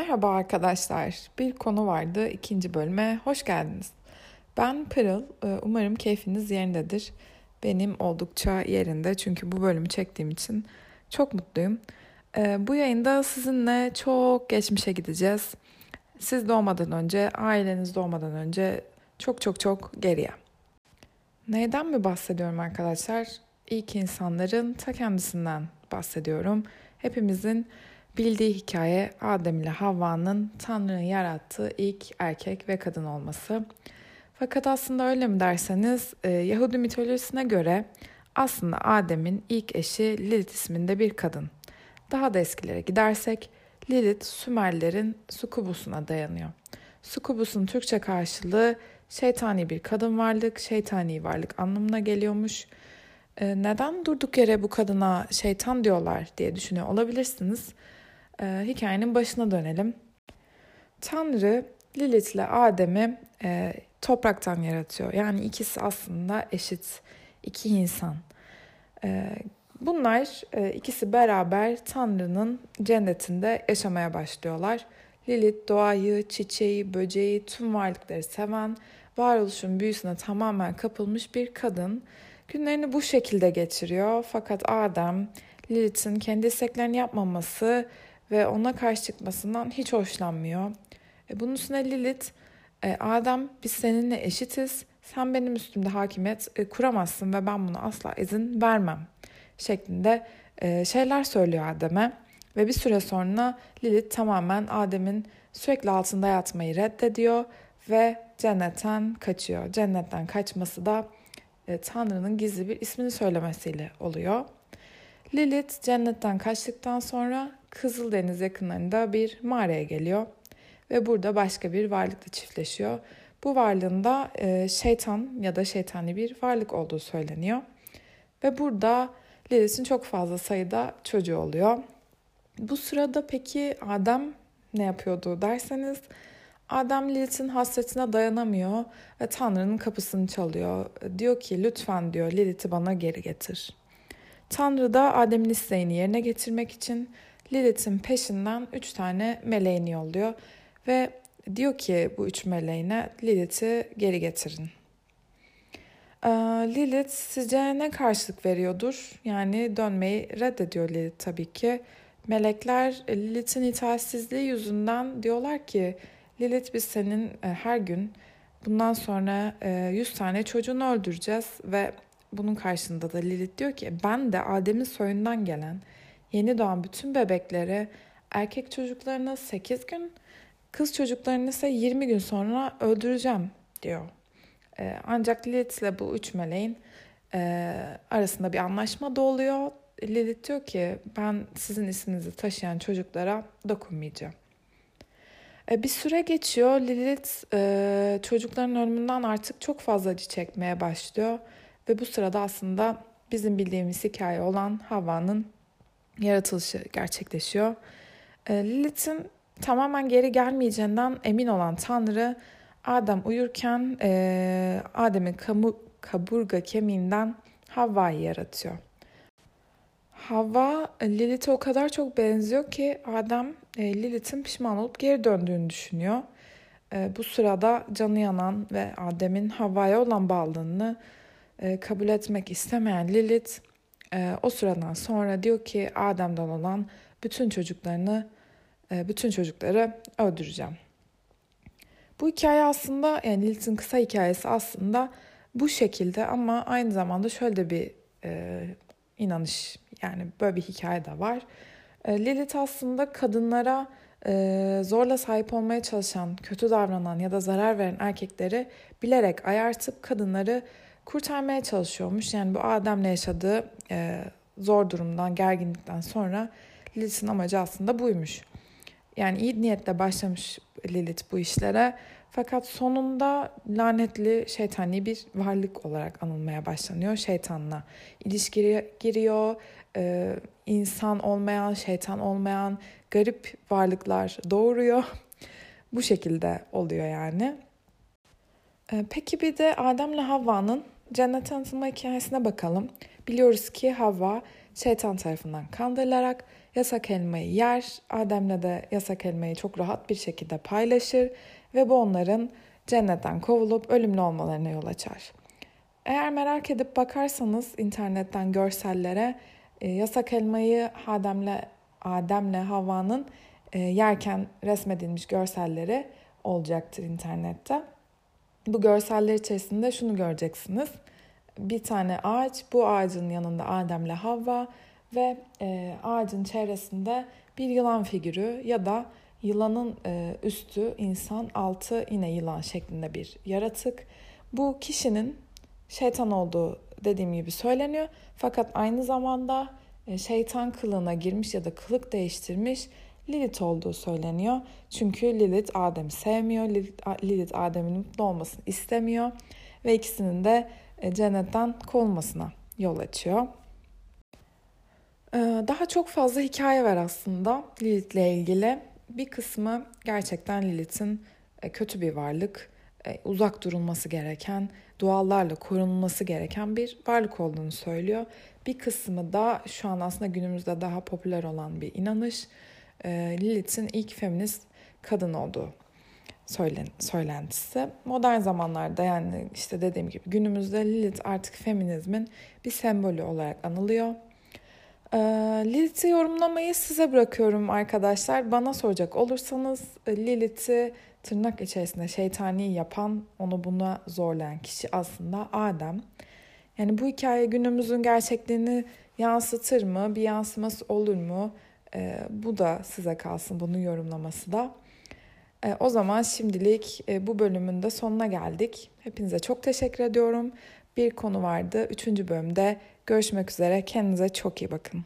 Merhaba arkadaşlar. Bir konu vardı. ikinci bölüme hoş geldiniz. Ben Pırıl. Ee, umarım keyfiniz yerindedir. Benim oldukça yerinde çünkü bu bölümü çektiğim için çok mutluyum. Ee, bu yayında sizinle çok geçmişe gideceğiz. Siz doğmadan önce, aileniz doğmadan önce çok çok çok geriye. Neyden mi bahsediyorum arkadaşlar? İlk insanların ta kendisinden bahsediyorum. Hepimizin Bildiği hikaye Adem ile Havva'nın Tanrı'nın yarattığı ilk erkek ve kadın olması. Fakat aslında öyle mi derseniz e, Yahudi mitolojisine göre aslında Adem'in ilk eşi Lilith isminde bir kadın. Daha da eskilere gidersek Lilith Sümerlerin Sukubus'una dayanıyor. Sukubus'un Türkçe karşılığı şeytani bir kadın varlık, şeytani varlık anlamına geliyormuş. E, neden durduk yere bu kadına şeytan diyorlar diye düşünüyor olabilirsiniz e, hikayenin başına dönelim. Tanrı Lilith ile Adem'i e, topraktan yaratıyor. Yani ikisi aslında eşit iki insan. E, bunlar e, ikisi beraber Tanrı'nın cennetinde yaşamaya başlıyorlar. Lilith doğayı, çiçeği, böceği, tüm varlıkları seven, varoluşun büyüsüne tamamen kapılmış bir kadın. Günlerini bu şekilde geçiriyor. Fakat Adem, Lilith'in kendi isteklerini yapmaması ve ona karşı çıkmasından hiç hoşlanmıyor. E, bunun üstüne Lilith, e, Adem biz seninle eşitiz, sen benim üstümde hakimiyet e, kuramazsın ve ben buna asla izin vermem şeklinde e, şeyler söylüyor Adem'e. Ve bir süre sonra Lilith tamamen Adem'in sürekli altında yatmayı reddediyor ve cennetten kaçıyor. Cennetten kaçması da e, Tanrı'nın gizli bir ismini söylemesiyle oluyor. Lilith cennetten kaçtıktan sonra Kızıldeniz yakınlarında bir mağaraya geliyor ve burada başka bir varlıkla çiftleşiyor. Bu varlığın da e, şeytan ya da şeytani bir varlık olduğu söyleniyor. Ve burada Lilith'in çok fazla sayıda çocuğu oluyor. Bu sırada peki Adem ne yapıyordu derseniz Adem Lilith'in hasretine dayanamıyor ve Tanrı'nın kapısını çalıyor. Diyor ki lütfen diyor Lilith'i bana geri getir. Tanrı da Adem'in isteğini yerine getirmek için Lilith'in peşinden üç tane meleğini yolluyor ve diyor ki bu üç meleğine Lilith'i geri getirin. Ee, Lilith sizce ne karşılık veriyordur? Yani dönmeyi reddediyor Lilith tabii ki. Melekler Lilith'in itaatsizliği yüzünden diyorlar ki Lilith biz senin e, her gün bundan sonra 100 e, tane çocuğunu öldüreceğiz ve bunun karşında da Lilith diyor ki ben de Adem'in soyundan gelen yeni doğan bütün bebeklere erkek çocuklarını 8 gün, kız çocuklarını ise 20 gün sonra öldüreceğim diyor. Ee, ancak Lilith ile bu üç meleğin e, arasında bir anlaşma da oluyor. Lilith diyor ki ben sizin isminizi taşıyan çocuklara dokunmayacağım. E, bir süre geçiyor. Lilith e, çocukların ölümünden artık çok fazla acı çekmeye başlıyor. Ve bu sırada aslında bizim bildiğimiz hikaye olan Havva'nın yaratılışı gerçekleşiyor. E, Lilith'in tamamen geri gelmeyeceğinden emin olan Tanrı Adem uyurken e, Adem'in kaburga kemiğinden Havva'yı yaratıyor. Havva Lilith'e o kadar çok benziyor ki Adem e, Lilith'in pişman olup geri döndüğünü düşünüyor. E, bu sırada canı yanan ve Adem'in Havva'ya olan bağlılığını e, kabul etmek istemeyen Lilith e, o sıradan sonra diyor ki Adem'den olan bütün çocuklarını e, bütün çocukları öldüreceğim. Bu hikaye aslında yani Lilith'in kısa hikayesi aslında bu şekilde ama aynı zamanda şöyle bir e, inanış yani böyle bir hikaye de var. E, Lilith aslında kadınlara e, zorla sahip olmaya çalışan, kötü davranan ya da zarar veren erkekleri bilerek ayartıp kadınları kurtarmaya çalışıyormuş. Yani bu Adem'le yaşadığı e, zor durumdan, gerginlikten sonra Lilith'in amacı aslında buymuş. Yani iyi niyetle başlamış Lilith bu işlere. Fakat sonunda lanetli şeytani bir varlık olarak anılmaya başlanıyor. Şeytanla ilişkiye giriyor. Ee, insan olmayan, şeytan olmayan garip varlıklar doğuruyor. bu şekilde oluyor yani. Ee, peki bir de Adem'le Havva'nın cennet tanıtılma hikayesine bakalım. Biliyoruz ki Havva şeytan tarafından kandırılarak yasak elmayı yer. Adem'le de yasak elmayı çok rahat bir şekilde paylaşır ve bu onların cennetten kovulup ölümlü olmalarına yol açar. Eğer merak edip bakarsanız internetten görsellere e, yasak elmayı Adem'le Adem'le Havva'nın e, yerken resmedilmiş görselleri olacaktır internette. Bu görseller içerisinde şunu göreceksiniz. Bir tane ağaç, bu ağacın yanında Adem'le Havva ve e, ağacın çevresinde bir yılan figürü ya da yılanın e, üstü insan, altı yine yılan şeklinde bir yaratık. Bu kişinin şeytan olduğu dediğim gibi söyleniyor. Fakat aynı zamanda e, şeytan kılığına girmiş ya da kılık değiştirmiş Lilith olduğu söyleniyor. Çünkü Lilith Adem'i sevmiyor. Lilith Adem'in mutlu olmasını istemiyor. Ve ikisinin de e, cennetten kovulmasına yol açıyor. E, daha çok fazla hikaye var aslında Lilith'le ilgili. Bir kısmı gerçekten Lilith'in kötü bir varlık, uzak durulması gereken, dualarla korunması gereken bir varlık olduğunu söylüyor. Bir kısmı da şu an aslında günümüzde daha popüler olan bir inanış. E, Lilith'in ilk feminist kadın olduğu söylen, söylentisi. Modern zamanlarda yani işte dediğim gibi günümüzde Lilith artık feminizmin bir sembolü olarak anılıyor. E, Lilith'i yorumlamayı size bırakıyorum arkadaşlar. Bana soracak olursanız e, Lilith'i tırnak içerisinde şeytani yapan, onu buna zorlayan kişi aslında Adem. Yani bu hikaye günümüzün gerçekliğini yansıtır mı? Bir yansıması olur mu? E, bu da size kalsın bunun yorumlaması da. E, o zaman şimdilik e, bu bölümün de sonuna geldik. Hepinize çok teşekkür ediyorum. Bir konu vardı. Üçüncü bölümde görüşmek üzere. Kendinize çok iyi bakın.